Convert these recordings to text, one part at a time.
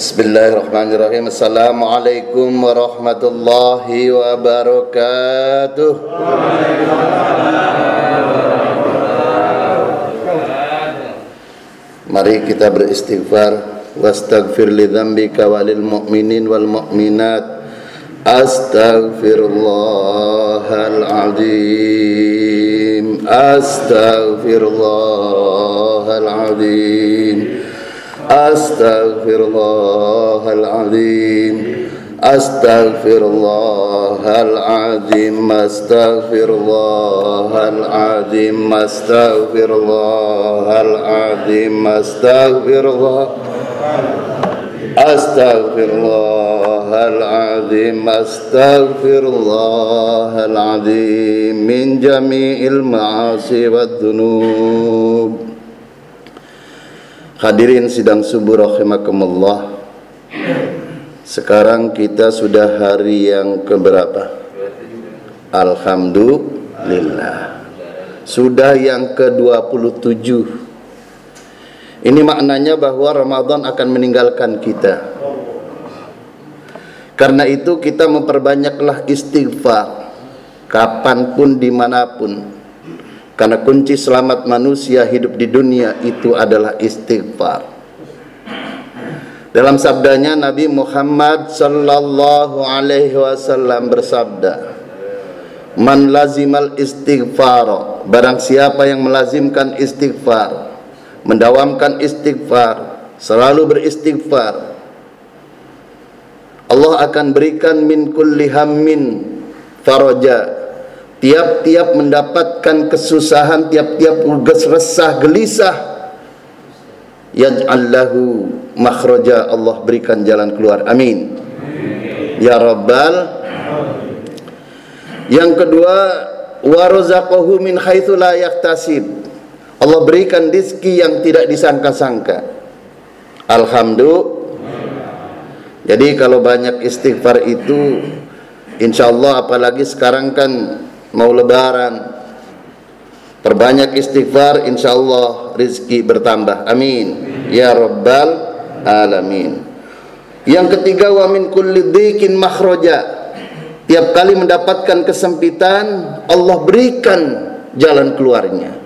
Bismillahirrahmanirrahim. Assalamualaikum warahmatullahi wabarakatuh. Mari kita beristighfar. Wastaghfir li dhambika walil mu'minin wal mu'minat أستغفر الله العظيم. أستغفر الله العظيم. أستغفر الله العظيم. أستغفر الله العظيم. أستغفر الله. أستغفر الله العظيم. أستغفر الله العظيم. من جميع المعاصي والذنوب. Hadirin sidang subuh rahimakumullah. Sekarang kita sudah hari yang keberapa? Alhamdulillah. Sudah yang ke-27. Ini maknanya bahwa Ramadan akan meninggalkan kita. Karena itu kita memperbanyaklah istighfar kapan pun di mana pun karena kunci selamat manusia hidup di dunia itu adalah istighfar. Dalam sabdanya Nabi Muhammad sallallahu alaihi wasallam bersabda, "Man lazimal istighfar, barang siapa yang melazimkan istighfar, mendawamkan istighfar, selalu beristighfar, Allah akan berikan min kulli hammin faraja tiap-tiap mendapatkan kesusahan, tiap-tiap resah, gelisah, yaj'allahu makhraja Allah berikan jalan keluar. Amin. Ya Rabbal. Yang kedua, warzaqahu min haitsu la yahtasib. Allah berikan rezeki yang tidak disangka-sangka. Alhamdulillah. Jadi kalau banyak istighfar itu insyaallah apalagi sekarang kan mau lebaran. Perbanyak istighfar insyaallah rezeki bertambah. Amin. Ya rabbal alamin. Yang ketiga wa min kulli dhikin makhraja. Tiap kali mendapatkan kesempitan Allah berikan jalan keluarnya.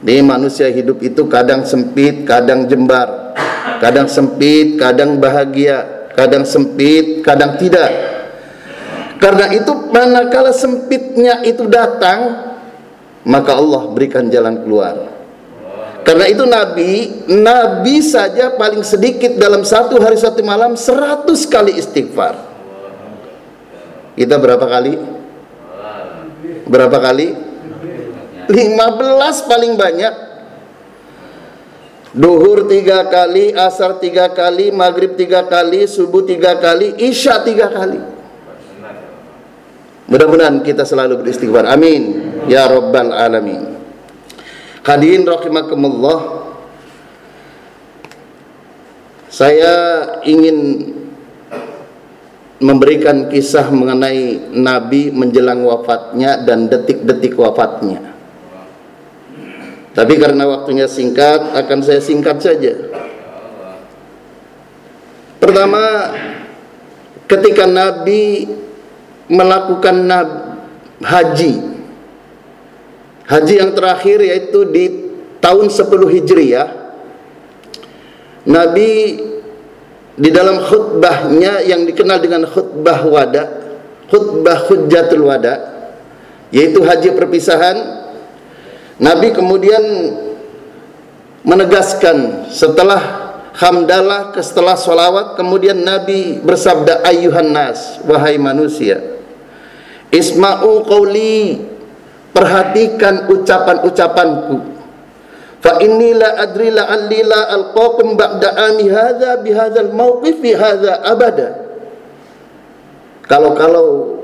Di manusia hidup itu kadang sempit kadang jembar. Kadang sempit kadang bahagia. Kadang sempit kadang tidak karena itu manakala sempitnya itu datang, maka Allah berikan jalan keluar. Karena itu Nabi, Nabi saja paling sedikit dalam satu hari satu malam seratus kali istighfar. Kita berapa kali? Berapa kali? Lima belas paling banyak. Duhur tiga kali, asar tiga kali, maghrib tiga kali, subuh tiga kali, isya tiga kali. Mudah-mudahan kita selalu beristighfar. Amin. Ya Rabbal Alamin. Hadirin rahimakumullah. Saya ingin memberikan kisah mengenai Nabi menjelang wafatnya dan detik-detik wafatnya. Tapi karena waktunya singkat, akan saya singkat saja. Pertama, ketika Nabi melakukan haji. Haji yang terakhir yaitu di tahun 10 Hijriah. Nabi di dalam khutbahnya yang dikenal dengan khutbah wada khutbah hujjatul wada yaitu haji perpisahan Nabi kemudian menegaskan setelah hamdalah setelah solawat kemudian Nabi bersabda ayuhan nas wahai manusia Isma'u qawli perhatikan ucapan-ucapanku. Fa inni la adri la alli la alqakum ba'da ami hadza bi hadzal mauqif fi hadza abada. Kalau-kalau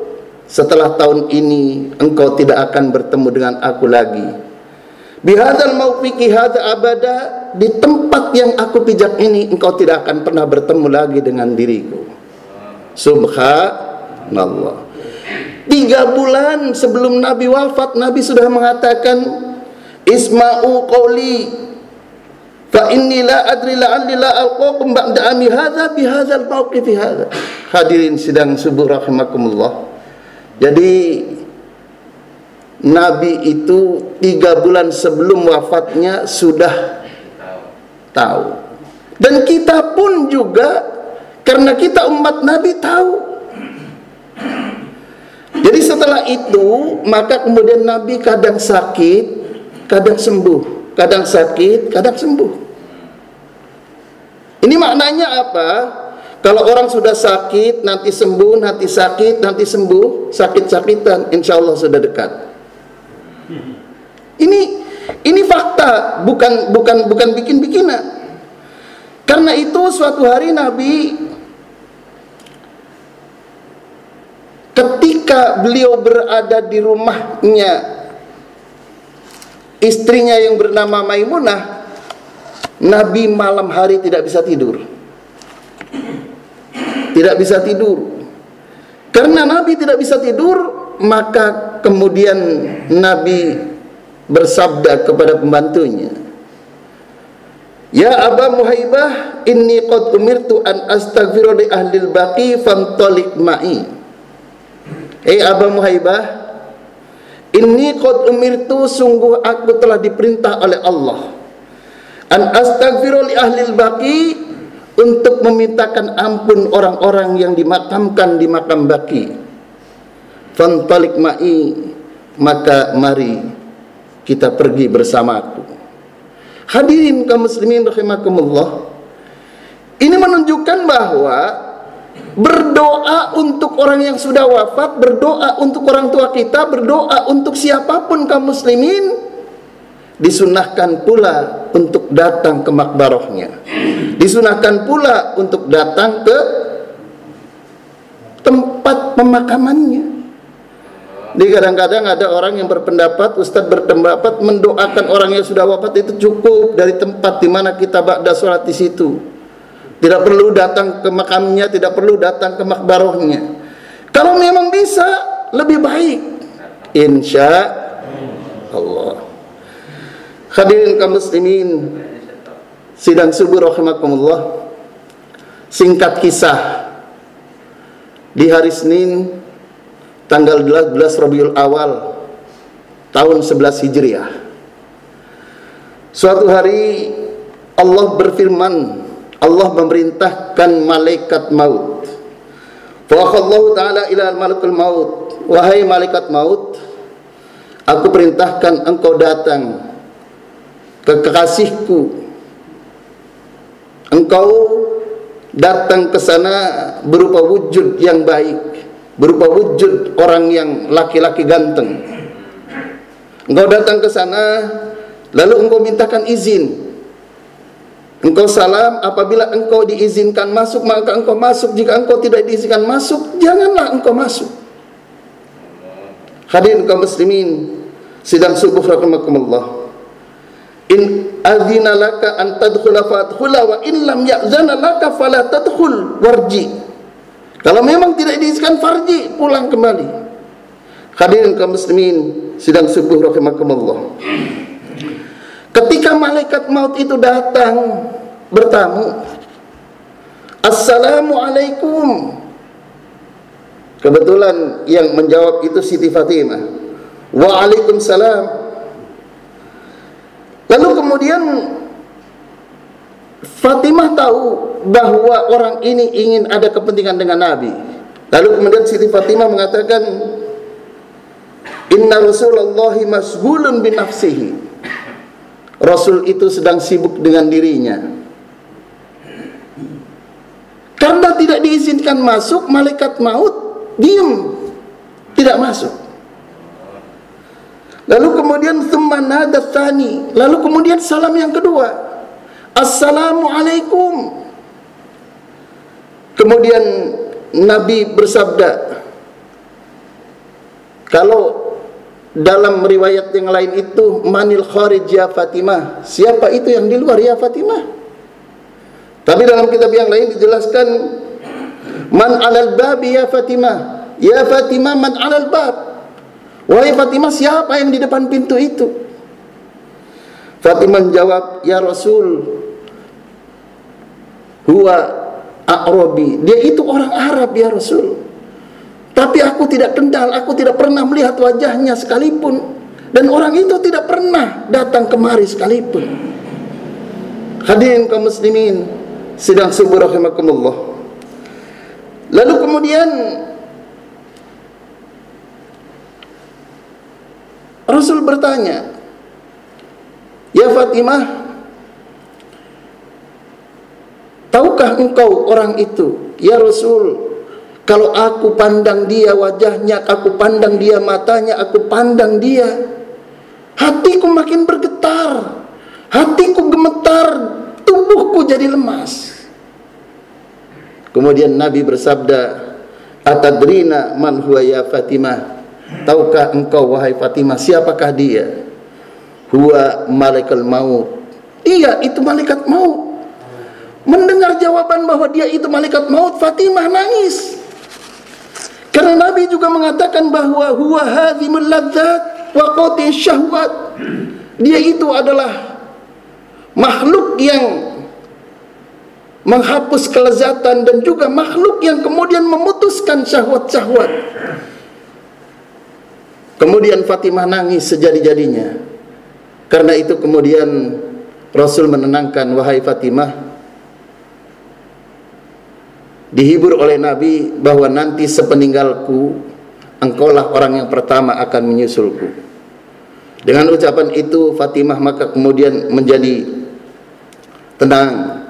setelah tahun ini engkau tidak akan bertemu dengan aku lagi. Bihadzal mauqiki hadza abada di tempat yang aku pijak ini engkau tidak akan pernah bertemu lagi dengan diriku. Subhanallah Tiga bulan sebelum Nabi wafat, Nabi sudah mengatakan, Isma'u qawli. fa inni la adri la'alli la alqakum ba'da ami hadza bi hadzal mawqif hadza hadirin sidang subuh rahimakumullah jadi Nabi itu tiga bulan sebelum wafatnya sudah tahu dan kita pun juga karena kita umat Nabi tahu jadi setelah itu maka kemudian Nabi kadang sakit kadang sembuh kadang sakit, kadang sembuh. Ini maknanya apa? Kalau orang sudah sakit, nanti sembuh, nanti sakit, nanti sembuh, sakit-sakitan, insya Allah sudah dekat. Ini ini fakta, bukan bukan bukan bikin-bikinan. Karena itu suatu hari Nabi ketika beliau berada di rumahnya istrinya yang bernama Maimunah Nabi malam hari tidak bisa tidur. Tidak bisa tidur. Karena Nabi tidak bisa tidur maka kemudian Nabi bersabda kepada pembantunya Ya Aba Muhaibah inni qad umirtu an astaghfiru li ahli al-baqi fantalik ma'i Eh Aba Muhaibah Inni qad umirtu sungguh aku telah diperintah oleh Allah an astaghfiru li ahli baqi untuk memintakan ampun orang-orang yang dimakamkan di makam baki. Fantalik ma'i maka mari kita pergi bersamaku. Hadirin kaum muslimin rahimakumullah. Ini menunjukkan bahwa berdoa untuk orang yang sudah wafat, berdoa untuk orang tua kita, berdoa untuk siapa pun kaum muslimin disunahkan pula untuk datang ke makbarohnya. Disunahkan pula untuk datang ke tempat pemakamannya. Di kadang-kadang ada orang yang berpendapat, Ustadz berpendapat mendoakan orang yang sudah wafat itu cukup dari tempat di mana kita bakda sholat di situ. Tidak perlu datang ke makamnya, tidak perlu datang ke makbarohnya. Kalau memang bisa, lebih baik. Insya Allah. Hadirin kaum muslimin, sidang subuh rahimakumullah. Singkat kisah di hari Senin tanggal 12 Rabiul Awal tahun 11 Hijriah. Suatu hari Allah berfirman Allah memerintahkan malaikat maut. Allah taala ila malakul maut, wahai malaikat maut, aku perintahkan engkau datang ke kekasihku. Engkau datang ke sana berupa wujud yang baik, berupa wujud orang yang laki-laki ganteng. Engkau datang ke sana lalu engkau mintakan izin Engkau salam apabila engkau diizinkan masuk maka engkau masuk jika engkau tidak diizinkan masuk janganlah engkau masuk. Hadirin kaum muslimin sidang subuh rahimakumullah. In adzina laka an tadkhula fadkhula wa in lam ya'zana laka fala tadkhul warji. Kalau memang tidak diizinkan farji pulang kembali. Hadirin kaum muslimin sidang subuh rahimakumullah. Ketika malaikat maut itu datang bertamu, Assalamualaikum. Kebetulan yang menjawab itu Siti Fatimah. Waalaikumsalam. Lalu kemudian Fatimah tahu bahwa orang ini ingin ada kepentingan dengan Nabi. Lalu kemudian Siti Fatimah mengatakan, Inna Rasulullah masgulun bin nafsihi. Rasul itu sedang sibuk dengan dirinya. Karena tidak diizinkan masuk, malaikat maut diam, tidak masuk. Lalu kemudian tani, lalu kemudian salam yang kedua. Assalamualaikum. Kemudian Nabi bersabda, kalau dalam riwayat yang lain itu manil kharij ya Fatimah. Siapa itu yang di luar ya Fatimah? Tapi dalam kitab yang lain dijelaskan man alal babi ya Fatimah. Ya Fatimah man alal bab. Wahai Fatimah siapa yang di depan pintu itu? Fatimah menjawab ya Rasul huwa a'rabi. Dia itu orang Arab ya Rasul tapi aku tidak kenal aku tidak pernah melihat wajahnya sekalipun. Dan orang itu tidak pernah datang kemari sekalipun. Hadirin kaum muslimin sedang subuh rahimakumullah. Lalu kemudian Rasul bertanya Ya Fatimah Tahukah engkau orang itu? Ya Rasul, kalau aku pandang dia wajahnya, aku pandang dia matanya, aku pandang dia, hatiku makin bergetar, hatiku gemetar, tubuhku jadi lemas. Kemudian Nabi bersabda, Atadrina man huwa ya Fatimah? Tahukah engkau wahai Fatimah siapakah dia? Huwa malaikat maut. Iya, itu malaikat maut. Mendengar jawaban bahwa dia itu malaikat maut, Fatimah nangis. Karena Nabi juga mengatakan bahwa huwa hadhimul ladzat wa syahwat. Dia itu adalah makhluk yang menghapus kelezatan dan juga makhluk yang kemudian memutuskan syahwat-syahwat. Kemudian Fatimah nangis sejadi-jadinya. Karena itu kemudian Rasul menenangkan wahai Fatimah dihibur oleh Nabi bahwa nanti sepeninggalku engkaulah orang yang pertama akan menyusulku. Dengan ucapan itu Fatimah maka kemudian menjadi tenang.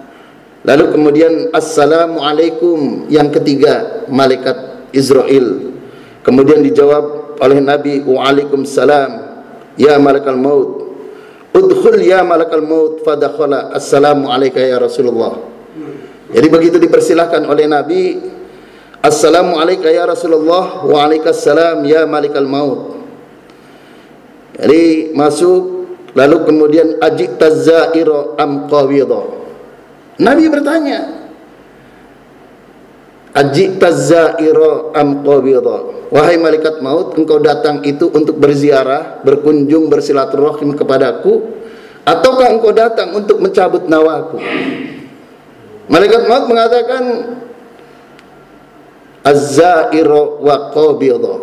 Lalu kemudian Assalamualaikum yang ketiga malaikat Israel. Kemudian dijawab oleh Nabi Waalaikumsalam ya malaikat maut. Udkhul ya malaikat maut fadakhala. Assalamualaikum ya Rasulullah jadi begitu dipersilahkan oleh Nabi, Assalamualaikum ya Rasulullah, Waalaikumsalam ya Malikal Maut. Jadi masuk lalu kemudian ajik tazairo am. Nabi bertanya, Ajik tazairo am. Wahai malaikat maut, engkau datang itu untuk berziarah, berkunjung, bersilaturahim kepadaku, ataukah engkau datang untuk mencabut nawaku? Malaikat maut mengatakan Az-za'ira wa qabidha.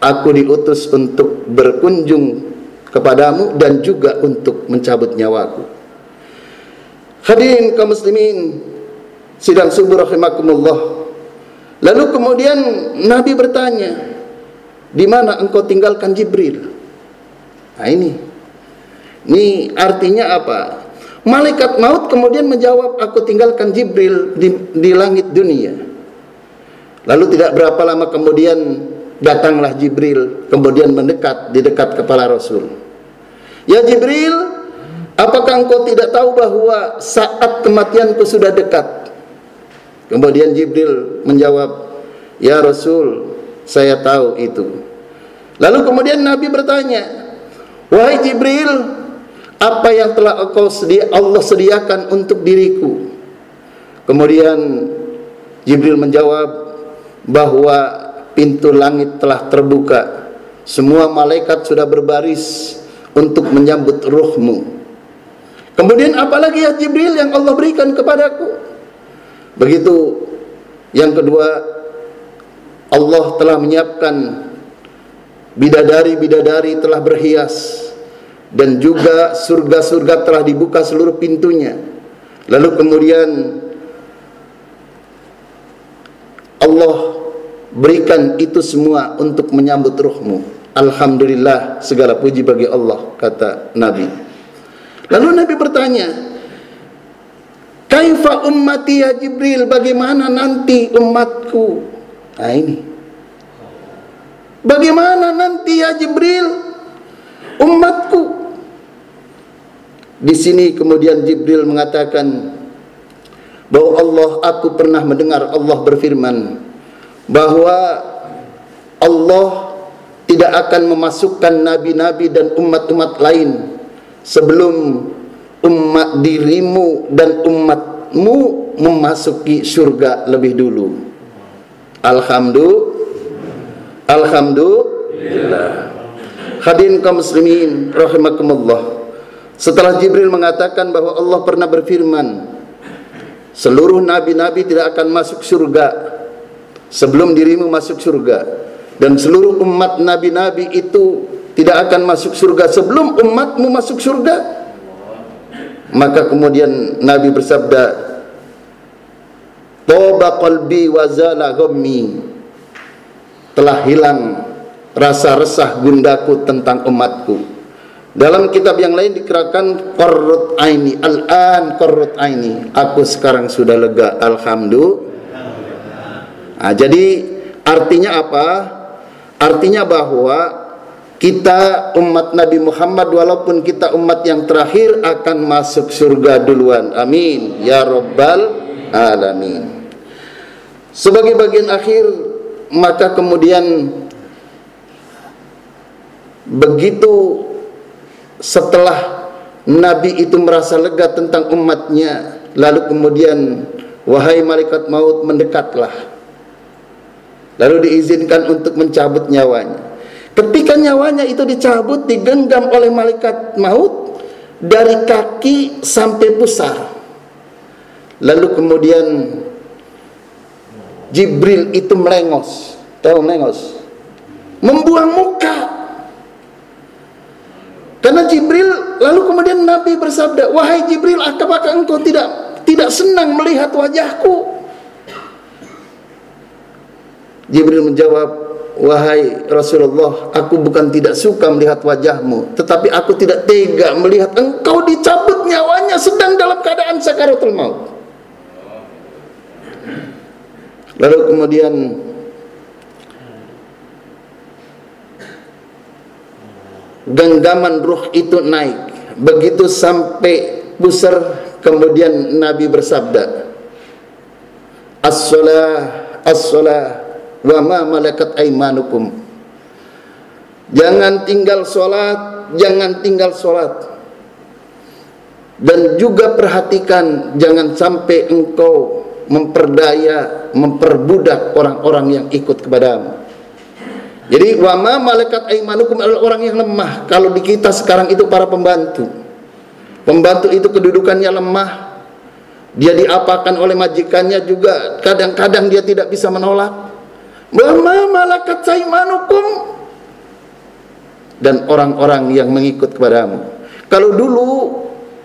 Aku diutus untuk berkunjung kepadamu dan juga untuk mencabut nyawaku. Hadirin kaum muslimin sidang subuh rahimakumullah. Lalu kemudian Nabi bertanya, "Di mana engkau tinggalkan Jibril?" Nah ini. Ini artinya apa? Malaikat maut kemudian menjawab, aku tinggalkan Jibril di, di langit dunia. Lalu tidak berapa lama kemudian datanglah Jibril, kemudian mendekat di dekat kepala Rasul. Ya Jibril, apakah engkau tidak tahu bahwa saat kematianku sudah dekat? Kemudian Jibril menjawab, Ya Rasul, saya tahu itu. Lalu kemudian Nabi bertanya, Wahai Jibril, apa yang telah engkau sedia, Allah sediakan untuk diriku? Kemudian Jibril menjawab bahwa pintu langit telah terbuka. Semua malaikat sudah berbaris untuk menyambut ruhmu. Kemudian apalagi ya Jibril yang Allah berikan kepadaku? Begitu. Yang kedua Allah telah menyiapkan bidadari-bidadari telah berhias dan juga surga-surga telah dibuka seluruh pintunya. Lalu kemudian Allah berikan itu semua untuk menyambut ruhmu. Alhamdulillah segala puji bagi Allah kata Nabi. Lalu Nabi bertanya, Kaifa ummati ya Jibril, bagaimana nanti umatku? Nah ini. Bagaimana nanti ya Jibril umatku? Di sini kemudian Jibril mengatakan bahwa Allah aku pernah mendengar Allah berfirman bahwa Allah tidak akan memasukkan nabi-nabi dan umat-umat lain sebelum umat dirimu dan umatmu memasuki surga lebih dulu. Alhamdulillah. Alhamdulillah. Hadirin kaum muslimin rahimakumullah. Setelah Jibril mengatakan bahwa Allah pernah berfirman, seluruh nabi-nabi tidak akan masuk surga sebelum dirimu masuk surga. Dan seluruh umat nabi-nabi itu tidak akan masuk surga sebelum umatmu masuk surga. Maka kemudian nabi bersabda Toba qalbi wa zala telah hilang rasa resah gundaku tentang umatku dalam kitab yang lain dikirakan qarrut aini. Al-an qarrut aini. Aku sekarang sudah lega. Alhamdulillah nah, jadi artinya apa? Artinya bahwa kita umat Nabi Muhammad walaupun kita umat yang terakhir akan masuk surga duluan. Amin. Ya rabbal alamin. Sebagai bagian akhir maka kemudian begitu setelah Nabi itu merasa lega tentang umatnya lalu kemudian wahai malaikat maut mendekatlah. Lalu diizinkan untuk mencabut nyawanya. Ketika nyawanya itu dicabut digenggam oleh malaikat maut dari kaki sampai pusar. Lalu kemudian Jibril itu melengos. Tahu melengos? Membuang muka karena Jibril lalu kemudian Nabi bersabda, "Wahai Jibril, apakah engkau tidak tidak senang melihat wajahku?" Jibril menjawab, "Wahai Rasulullah, aku bukan tidak suka melihat wajahmu, tetapi aku tidak tega melihat engkau dicabut nyawanya sedang dalam keadaan sakaratul maut." Lalu kemudian genggaman ruh itu naik. Begitu sampai pusar kemudian Nabi bersabda as-salah as-salah wa ma malakat aimanukum jangan tinggal solat jangan tinggal solat dan juga perhatikan jangan sampai engkau memperdaya memperbudak orang-orang yang ikut kepadamu jadi wama malaikat aimanukum adalah orang yang lemah. Kalau di kita sekarang itu para pembantu. Pembantu itu kedudukannya lemah. Dia diapakan oleh majikannya juga kadang-kadang dia tidak bisa menolak. Wama malaikat aimanukum dan orang-orang yang mengikut kepadamu. Kalau dulu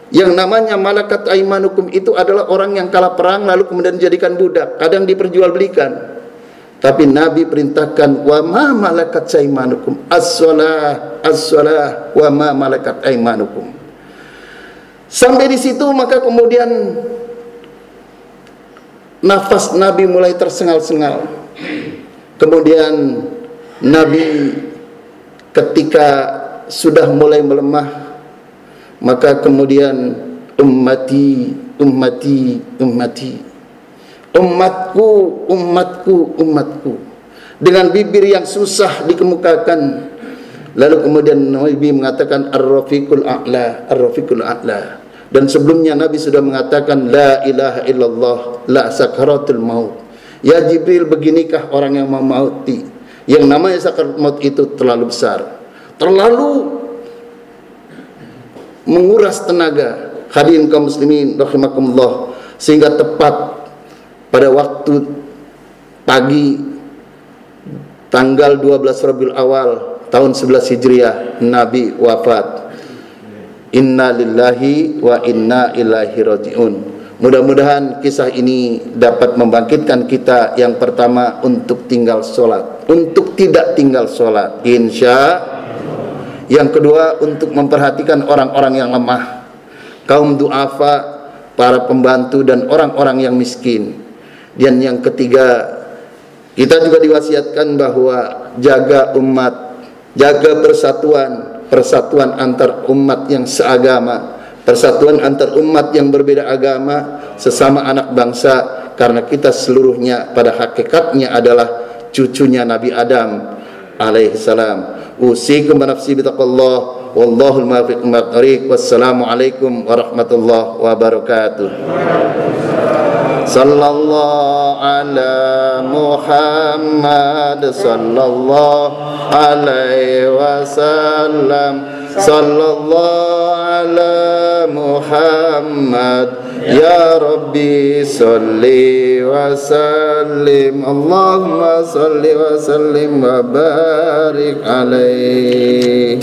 yang namanya malaikat aimanukum itu adalah orang yang kalah perang lalu kemudian dijadikan budak, kadang diperjualbelikan. Tapi Nabi perintahkan wa ma malakat aimanukum as-salah as-salah wa ma malakat aimanukum. Sampai di situ maka kemudian nafas Nabi mulai tersengal-sengal. Kemudian Nabi ketika sudah mulai melemah maka kemudian ummati ummati ummati umatku umatku umatku. Dengan bibir yang susah dikemukakan. Lalu kemudian Nabi mengatakan ar-rafiqul a'la ar-rafiqul a'la. Dan sebelumnya Nabi sudah mengatakan la ilaha illallah la sakaratul maut. Ya Jibril beginikah orang yang mau mati yang namanya sakaratul maut itu terlalu besar. Terlalu menguras tenaga. Hadirin kaum muslimin rahimakumullah. Sehingga tepat pada waktu pagi tanggal 12 Rabiul Awal tahun 11 Hijriah Nabi wafat. Inna lillahi wa inna ilaihi rajiun. Mudah-mudahan kisah ini dapat membangkitkan kita yang pertama untuk tinggal sholat, untuk tidak tinggal sholat, insya. Yang kedua untuk memperhatikan orang-orang yang lemah, kaum duafa, para pembantu dan orang-orang yang miskin. Dan yang ketiga, kita juga diwasiatkan bahwa jaga umat, jaga persatuan, persatuan antar umat yang seagama, persatuan antar umat yang berbeda agama, sesama anak bangsa karena kita seluruhnya pada hakikatnya adalah cucunya Nabi Adam alaihi salam. Usikum nafsi bitaqallah wallahu al-muwaffiq wassalamu alaikum warahmatullahi wabarakatuh. صلى الله على محمد صلى الله عليه وسلم. صلى الله على محمد. يا ربي صل وسلم. اللهم صل وسلم وبارك عليه.